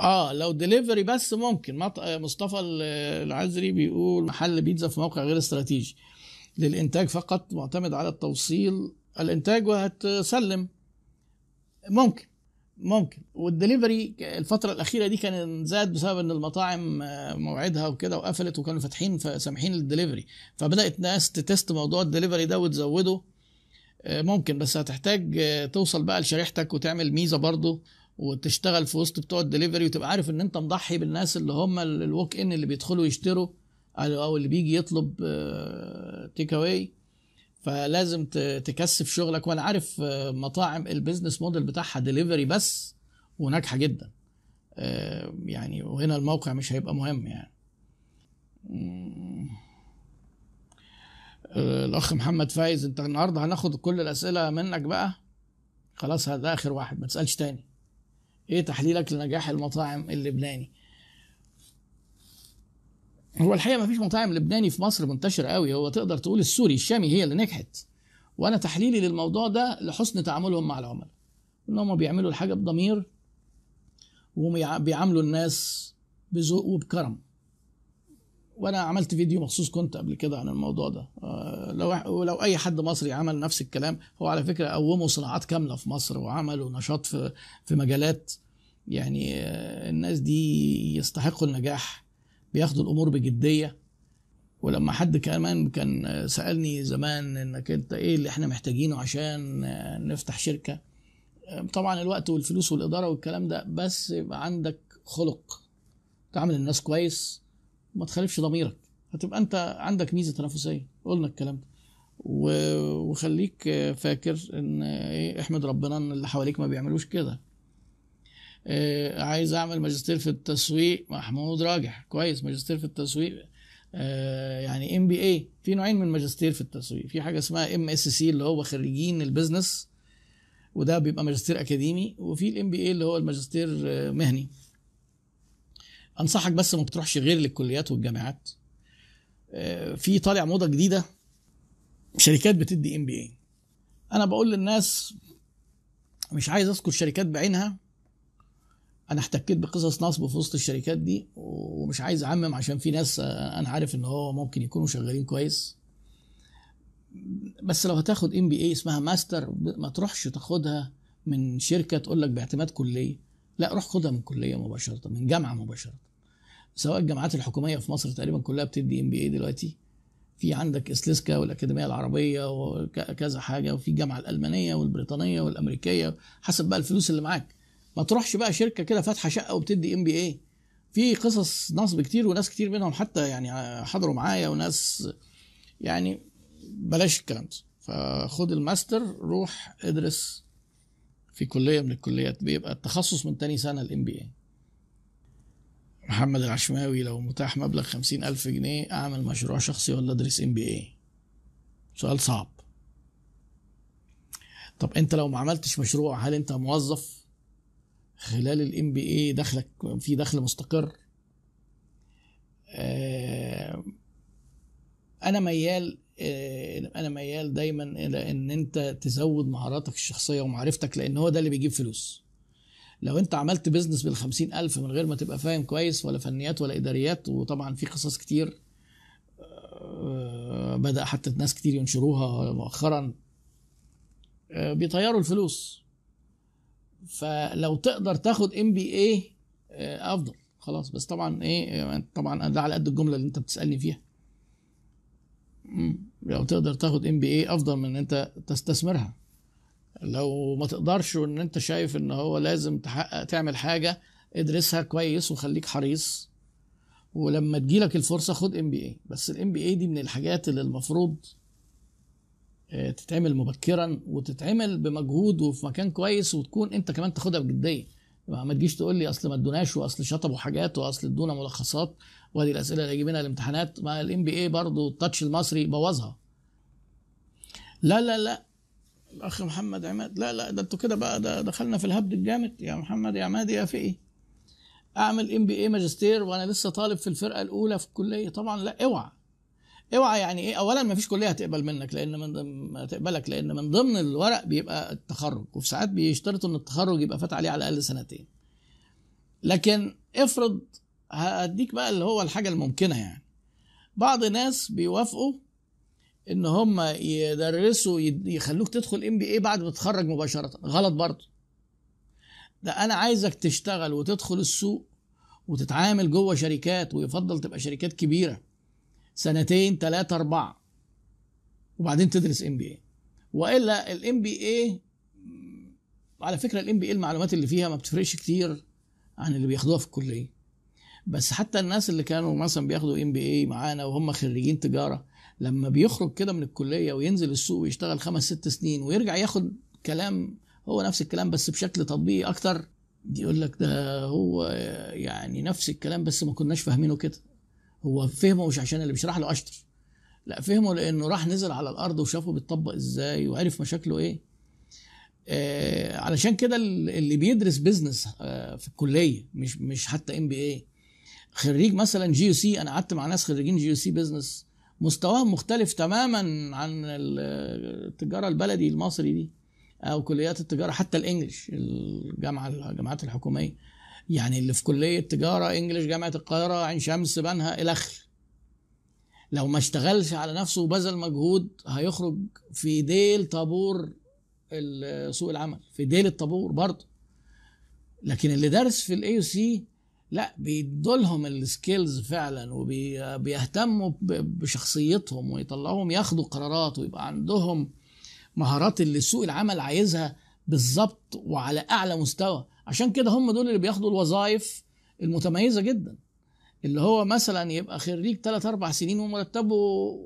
آه لو ديليفري بس ممكن. مط... مصطفى العزري بيقول محل بيتزا في موقع غير استراتيجي. للإنتاج فقط معتمد على التوصيل. الإنتاج وهتسلم. ممكن. ممكن. والدليفري الفترة الأخيرة دي كان زاد بسبب إن المطاعم موعدها وكده وقفلت وكانوا فاتحين فسامحين للدليفري فبدأت ناس ت test موضوع الدليفري ده وتزوده. ممكن. بس هتحتاج توصل بقى لشريحتك وتعمل ميزة برضه وتشتغل في وسط بتوع الدليفري وتبقى عارف إن أنت مضحي بالناس اللي هم ال walk in اللي بيدخلوا يشتروا أو اللي بيجي يطلب take away فلازم تكثف شغلك. وأنا عارف مطاعم ال business model بتاعها ديليفري بس وناجحة جدا. يعني وهنا الموقع مش هيبقى مهم يعني. الأخ محمد فايز أنت النهارده هناخد كل الأسئلة منك بقى؟ خلاص هذا آخر واحد ما تسألش تاني. إيه تحليلك لنجاح المطاعم اللبناني؟ هو الحقيقة ما فيش مطاعم لبناني في مصر منتشر قوي. هو تقدر تقول السوري الشامي هي اللي نجحت. وأنا تحليلي للموضوع ده لحسن تعاملهم مع العملاء. إن هم بيعملوا الحاجة بضمير وبيعاملوا الناس بذوق وبكرم. وأنا عملت فيديو مخصوص كنت قبل كده عن الموضوع ده. لو لو اي حد مصري عمل نفس الكلام هو على فكرة قوموا صناعات كاملة في مصر وعملوا نشاط في في مجالات يعني الناس دي يستحقوا النجاح بياخدوا الأمور بجدية. ولما حد كمان كان سألني زمان إنك أنت إيه اللي إحنا محتاجينه عشان نفتح شركة طبعا الوقت والفلوس والإدارة والكلام ده بس يبقى عندك خلق تعامل الناس كويس ما تخالفش ضميرك. هتبقى أنت عندك ميزة تنافسية. قلنا الكلام ده. وخليك فاكر إن إيه احمد ربنا إن اللي حواليك ما بيعملوش كده. آه عايز أعمل ماجستير في التسويق. محمود راجح. كويس. ماجستير في التسويق. آه يعني MBA في نوعين من ماجستير في التسويق. في حاجة اسمها MSc اللي هو خريجين ال business وده بيبقى ماجستير أكاديمي. وفي ال MBA اللي هو الماجستير مهني. أنصحك بس ما تروحش غير للكليات والجامعات. آه في طالع موضة جديدة شركات بتدي MBA أنا بقول للناس مش عايز أذكر شركات بعينها. أنا احتكيت بقصص نصب في وسط الشركات دي ومش عايز أعمم عشان في ناس أنا عارف إن هو ممكن يكونوا شغالين كويس. بس لو هتاخد MBA اسمها ماستر ما تروحش تاخدها من شركة تقول لك باعتماد كلية. لا روح خدها من كلية مباشرة من جامعة مباشرة. سواء الجامعات الحكومية في مصر تقريبا كلها بتدي MBA دلوقتي. في عندك ESLSCA والأكاديمية العربية وكذا حاجة وفي الجامعة الألمانية والبريطانية والأمريكية. حسب بقى الفلوس اللي معاك. ما تروحش بقى شركة كده فاتحة شقة وبتدي MBA في قصص نصب كتير وناس كتير منهم حتى يعني حضروا معايا وناس يعني بلاش الكلام ده. فخد الماستر روح ادرس في كلية من الكليات بيبقى التخصص من تاني سنة ال MBA محمد العشماوي لو متاح مبلغ خمسين ألف جنيه أعمل مشروع شخصي ولا أدرس MBA سؤال صعب. طب أنت لو ما عملتش مشروع هل أنت موظف خلال ال MBA دخلك في دخل مستقر؟ آه أنا ميال آه أنا ميال دايما إلى إن أنت تزود مهاراتك الشخصية ومعرفتك لأن هو ده اللي بيجيب فلوس. لو أنت عملت بيزنس بالخمسين ألف من غير ما تبقى فاهم كويس ولا فنيات ولا إداريات وطبعا في قصص كتير آه بدأ حتى ناس كتير ينشروها مؤخرا بيطيروا الفلوس. فلو تقدر تاخد MBA أفضل. خلاص. بس طبعا إيه طبعا ده على قد الجملة اللي أنت بتسألني فيها. لو تقدر تاخد MBA أفضل من إن أنت تستثمرها. لو ما تقدرش وإن أنت شايف إن هو لازم تحقق تعمل حاجة ادرسها كويس وخليك حريص. ولما تجيلك الفرصة خد MBA بس ال MBA دي من الحاجات اللي المفروض تتعمل مبكرا وتتعمل بمجهود وفي مكان كويس وتكون أنت كمان تاخدها بجدية. ما تجيش تقول لي أصل ما ادوناش وأصل شطبوا حاجات وأصل ادونا ملخصات وادي الأسئلة اللي جايبينها الامتحانات. ما ال MBA برضه ال touch المصري بوظها. لا لا لا. الأخ محمد عماد لا لا ده أنتوا كده بقى ده دخلنا في الهبد الجامد. يا محمد يا عماد يا فقي. أعمل MBA ماجستير وأنا لسه طالب في الفرقة الأولى في الكلية. طبعا لا اوعى. اوعى يعني إيه اولا ما فيش كلية هتقبل منك لأن من هتقبلك لأن من ضمن الورق بيبقى التخرج وفي ساعات بيشترطوا إن التخرج يبقى فات عليه على الأقل سنتين. لكن افرض هديك بقى اللي هو الحاجة الممكنة يعني. بعض الناس بيوافقوا إن هم يدرسوا يخلوك تدخل ام بي اي بعد ما تتخرج مباشرة. غلط برضه. ده أنا عايزك تشتغل وتدخل السوق وتتعامل جوه شركات ويفضل تبقى شركات كبيرة. سنتين ثلاثة أربعة. وبعدين تدرس MBA وإلا ال MBA على فكرة ال MBA المعلومات اللي فيها ما بتفرقش كتير عن اللي بياخدوها في الكلية. بس حتى الناس اللي كانوا مثلا بياخدوا MBA معانا وهم خريجين تجارة لما بيخرج كده من الكلية وينزل السوق ويشتغل خمس ست سنين ويرجع ياخد كلام هو نفس الكلام بس بشكل تطبيقي أكتر يقول لك ده هو يعني نفس الكلام بس ما كناش فاهمينه كده. هو فهمه مش عشان اللي بيشرح له اشطر لا فهمه لأنه راح نزل على الأرض وشافه بيتطبق إزاي وعرف مشاكله إيه. آه علشان كده اللي بيدرس business آه في الكلية مش مش حتى ام بي اي خريج مثلا جي يو سي أنا قعدت مع ناس خريجين GUC business مستواهم مختلف تماما عن التجارة البلدي المصري دي أو كليات التجارة حتى ال English الجامعة الجامعات الحكومية. يعني اللي في كلية تجارة English جامعة القاهرة عين شمس بنها إلى آخره. لو ما اشتغلش على نفسه وبذل مجهود هيخرج في ديل طابور سوق العمل في ديل الطابور برضه. لكن اللي درس في ال AUC لا بيدولهم ال skills فعلا وبيهتموا بشخصيتهم ويطلعوهم ياخدوا قرارات ويبقى عندهم مهارات اللي سوق العمل عايزها. بالظبط وعلى أعلى مستوى. عشان كده هم دول اللي بياخدوا الوظائف المتميزة جدا. اللي هو مثلا يبقى خريج 3 4 سنين ومرتبه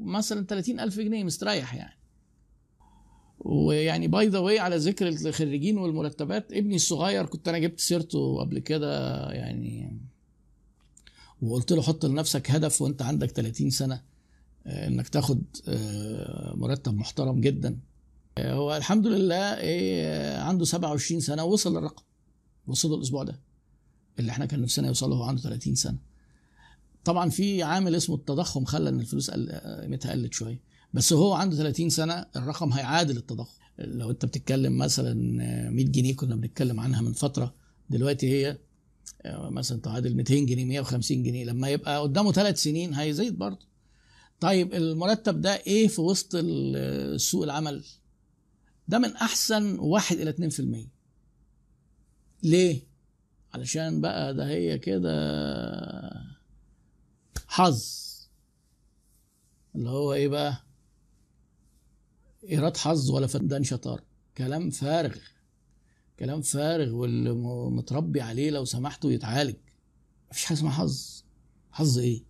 مثلا 30 ألف جنيه مستريح يعني. ويعني by the way على ذكر الخريجين والمرتبات ابني الصغير كنت أنا جبت سيرته قبل كده يعني وقلت له حط لنفسك هدف وأنت عندك 30 سنة إنك تاخد مرتب محترم جدا. هو الحمد لله إيه عنده 27 سنة ووصل للرقم وصل الأسبوع ده اللي إحنا كان نفسنا يوصله هو عنده 30 سنة. طبعا في عامل اسمه التضخم خلى إن الفلوس قيمتها قلت شوية بس هو عنده 30 سنة الرقم هيعادل التضخم. لو أنت بتتكلم مثلا 100 جنيه كنا بنتكلم عنها من فترة دلوقتي هي مثلا تعادل 200 جنيه 150 جنيه لما يبقى قدامه ثلاث سنين هيزيد برضه. طيب المرتب ده إيه في وسط سوق العمل؟ ده من أحسن واحد إلى 2% ليه؟ علشان بقى ده هي كده حظ. اللي هو إيه بقى؟ إيراد حظ ولا فدان شطار. كلام فارغ. كلام فارغ واللي متربي عليه لو سمحتوا يتعالج. مفيش حاجة اسمها حظ. حظ إيه؟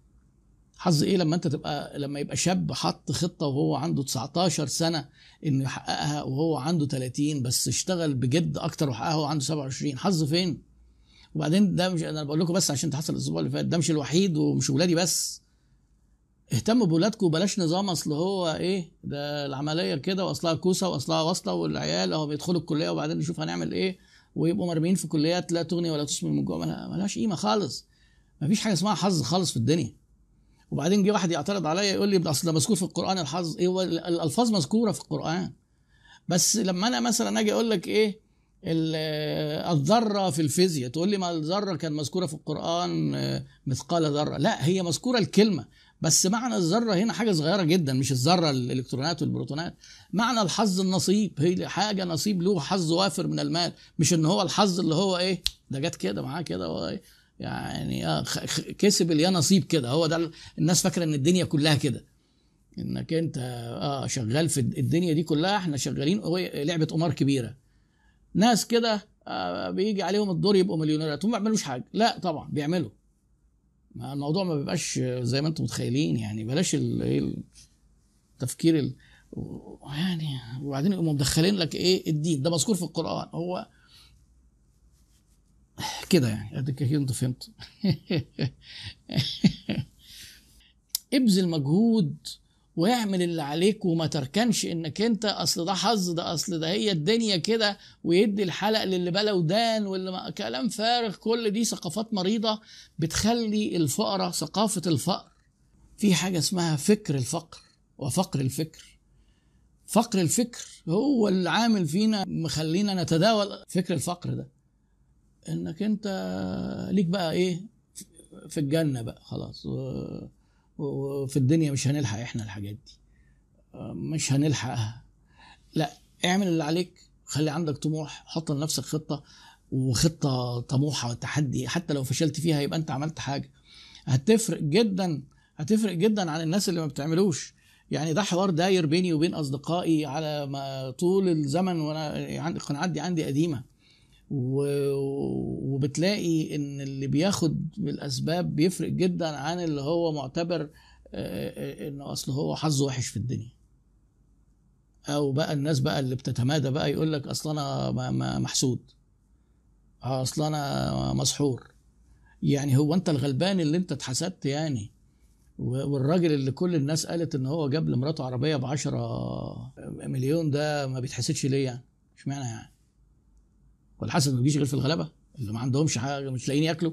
حظ إيه لما أنت تبقى لما يبقى شاب حط خطة وهو عنده 19 سنة إنه يحققها وهو عنده 30 بس اشتغل بجد أكتر وحققها وهو عنده 27 حظ فين؟ وبعدين ده مش أنا بقول لكم بس عشان تحصل الأسبوع اللي فات ده مش الوحيد ومش ولادي بس. اهتموا بولادكم وبلاش نظام أصل هو إيه ده العملية كده وأصلها كوسة وأصلها واسطة والعيال أهو بيدخلوا الكلية وبعدين نشوف هنعمل إيه ويبقوا مرميين في كليات لا تغني ولا تسمن من جوع ملهاش قيمة خالص. مفيش حاجة اسمها حظ خالص في الدنيا. وبعدين جه واحد يعترض عليا يقول لي أصل ده مذكور في القرآن الحظ إيه الألفاظ مذكورة في القرآن. بس لما أنا مثلا أجي أقول لك إيه الذرة في الفيزياء تقول لي ما الذرة كان مذكورة في القرآن مثقال ذرة. لا هي مذكورة الكلمة. بس معنى الذرة هنا حاجة صغيرة جدا مش الذرة الإلكترونات والبروتونات. معنى الحظ النصيب هي حاجة نصيب له حظ وافر من المال. مش إن هو الحظ اللي هو إيه ده جت كده معاه كده هو إيه يعني آه كسب اليا نصيب كده. هو ده الناس فاكرة إن الدنيا كلها كده. إنك أنت آه شغال في الدنيا دي كلها إحنا شغالين لعبة قمار كبيرة. ناس كده آه بيجي عليهم الدور يبقوا مليونيرات. هم ما بيعملوش حاجة. لا طبعا بيعملوا. ما الموضوع ما بيبقاش زي ما أنتم متخيلين يعني. بلاش التفكير ال... يعني وبعدين يقوموا مدخلين لك إيه الدين. ده مذكور في القرآن. هو كده يعني. أديك أكيد أنتوا فهمتوا ابذل مجهود واعمل اللي عليك وما تركنش إنك أنت أصل ده حظ ده أصل ده هي الدنيا كده ويدي الحلق للي بلا ودان واللي ما كلام فارغ. كل دي ثقافات مريضة بتخلي الفقراء ثقافة الفقر. في حاجة اسمها فكر الفقر وفقر الفكر. فقر الفكر هو اللي عامل فينا مخلينا نتداول فكر الفقر ده. إنك أنت ليك بقى إيه في الجنة بقى خلاص. وفي الدنيا مش هنلحق إحنا الحاجات دي. مش هنلحقها. لا اعمل اللي عليك. خلي عندك طموح. حط لنفسك خطة. وخطة طموحة وتحدي. حتى لو فشلت فيها يبقى أنت عملت حاجة. هتفرق جدا هتفرق جدا عن الناس اللي ما بتعملوش. يعني ده حوار داير بيني وبين أصدقائي على ما طول الزمن. وأنا يعني القناعات دي عندي قديمة. وبتلاقي إن اللي بياخد بالاسباب بيفرق جدا عن اللي هو معتبر آه، آه، إنه أصل هو حظه وحش في الدنيا أو بقى الناس بقى اللي بتتمادى بقى يقول لك أصل أنا محسود أصل أنا مسحور يعني هو أنت الغلبان اللي أنت اتحسدت يعني والراجل اللي كل الناس قالت إن هو جاب لمراته عربية ب 10 مليون ده ما بيتحسدش ليه يعني؟ إشمعنى يعني؟ والحسد ما بيجيش غير في الغلبه اللي ما عندهمش حاجة مش لاقيين ياكلوا.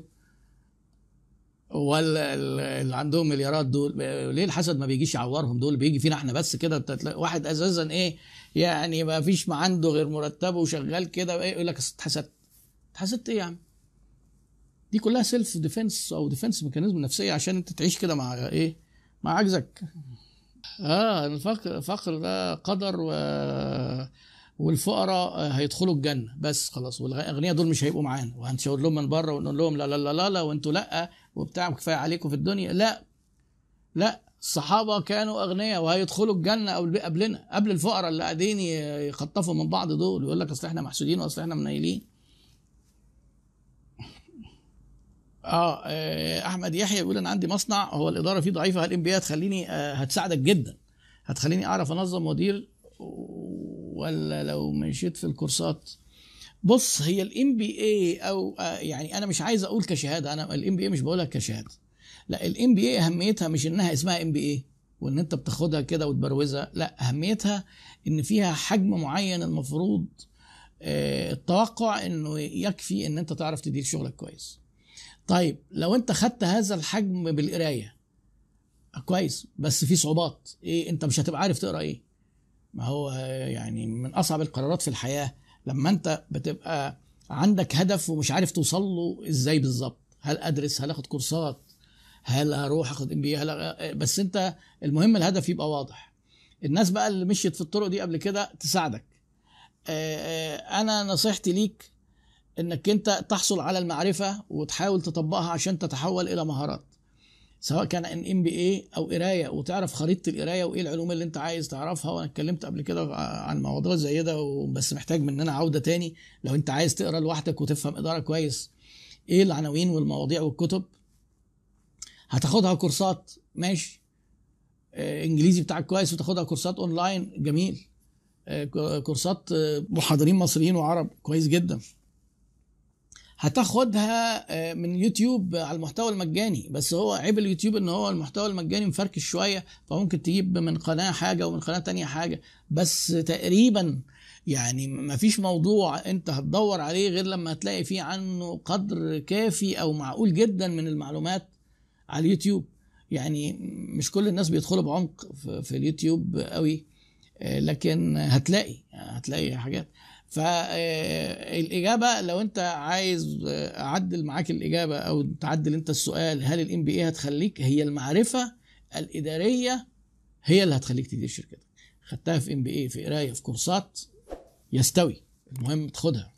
ولا ال- اللي عندهم مليارات دول ليه الحسد ما بيجيش يعورهم دول؟ بيجي فينا إحنا بس كده واحد أساسا إيه يعني ما فيش ما عنده غير مرتبه وشغال كده إيه يقول لك اتحسدت. اتحسدت إيه يا عم؟ دي كلها self defense أو defense mechanism نفسية عشان أنت تعيش كده مع إيه مع عجزك. آه الفقر الفقر ده قدر و والفقراء هيدخلوا الجنة. بس خلاص والاغنياء دول مش هيبقوا معانا. وهنشاور لهم من بره ونقول لهم لا لا لا لا, لا وأنتوا لأ وبتاع كفاية عليكم في الدنيا. لأ لأ الصحابة كانوا أغنياء وهيدخلوا الجنة قبلنا قبل الفقراء اللي قاعدين يخطفوا من بعض دول. يقول لك أصل إحنا محسودين وأصل إحنا منيلين آه آه، أحمد يحيى بيقول أنا عندي مصنع هو الإدارة فيه ضعيفة. هل MBA هتخليني آه، هتساعدك جدا؟ هتخليني أعرف أنظم مدير ولا لو مشيت في الكورسات؟ بص هي ال MBA أو آه، يعني أنا مش عايز أقول كشهادة أنا ال MBA مش بقولها كشهادة. لا ال MBA أهميتها مش إنها اسمها MBA وإن أنت بتاخدها كده وتبروزها لا أهميتها إن فيها حجم معين المفروض آه، التوقع إنه يكفي إن أنت تعرف تدير شغلك كويس. طيب لو أنت خدت هذا الحجم بالقراية كويس بس في صعوبات. إيه أنت مش هتبقى عارف تقرأ إيه؟ ما هو يعني من أصعب القرارات في الحياة لما أنت بتبقى عندك هدف ومش عارف توصل له إزاي بالظبط؟ هل أدرس؟ هل آخد كورسات؟ هل هروح آخد MBA هل بس أنت المهم الهدف يبقى واضح. الناس بقى اللي مشيت في الطرق دي قبل كده تساعدك. آه، آه، أنا نصيحتي ليك إنك أنت تحصل على المعرفة وتحاول تطبقها عشان تتحول إلى مهارات. سواء كان إن MBA أو قراية وتعرف خريطة القراية وإيه العلوم اللي أنت عايز تعرفها. وأنا اتكلمت قبل كده عن مواضيع زي ده بس محتاج مننا عودة تاني. لو أنت عايز تقرأ لوحدك وتفهم إدارة كويس إيه العناوين والمواضيع والكتب هتاخدها كورسات. ماشي. آه، إنجليزي بتاعك كويس وتاخدها كورسات أونلاين. جميل. آه، كورسات آه، محاضرين مصريين وعرب. كويس جدا. هتاخدها آه، من يوتيوب على المحتوى المجاني. بس هو عيب اليوتيوب إن هو المحتوى المجاني مفركش شوية فممكن تجيب من قناة حاجة ومن قناة تانية حاجة. بس تقريبا يعني مفيش موضوع أنت هتدور عليه غير لما هتلاقي فيه عنه قدر كافي أو معقول جدا من المعلومات على اليوتيوب. يعني مش كل الناس بيدخلوا بعمق في اليوتيوب قوي آه، لكن هتلاقي هتلاقي حاجات. فالاجابه لو أنت عايز آه، أعدل معاك الإجابة أو تعدل أنت السؤال هل MBA هتخليك؟ هي المعرفة الإدارية هي اللي هتخليك تدير شركتك. خدتها في اي في قراية في كورسات يستوي. المهم تاخدها.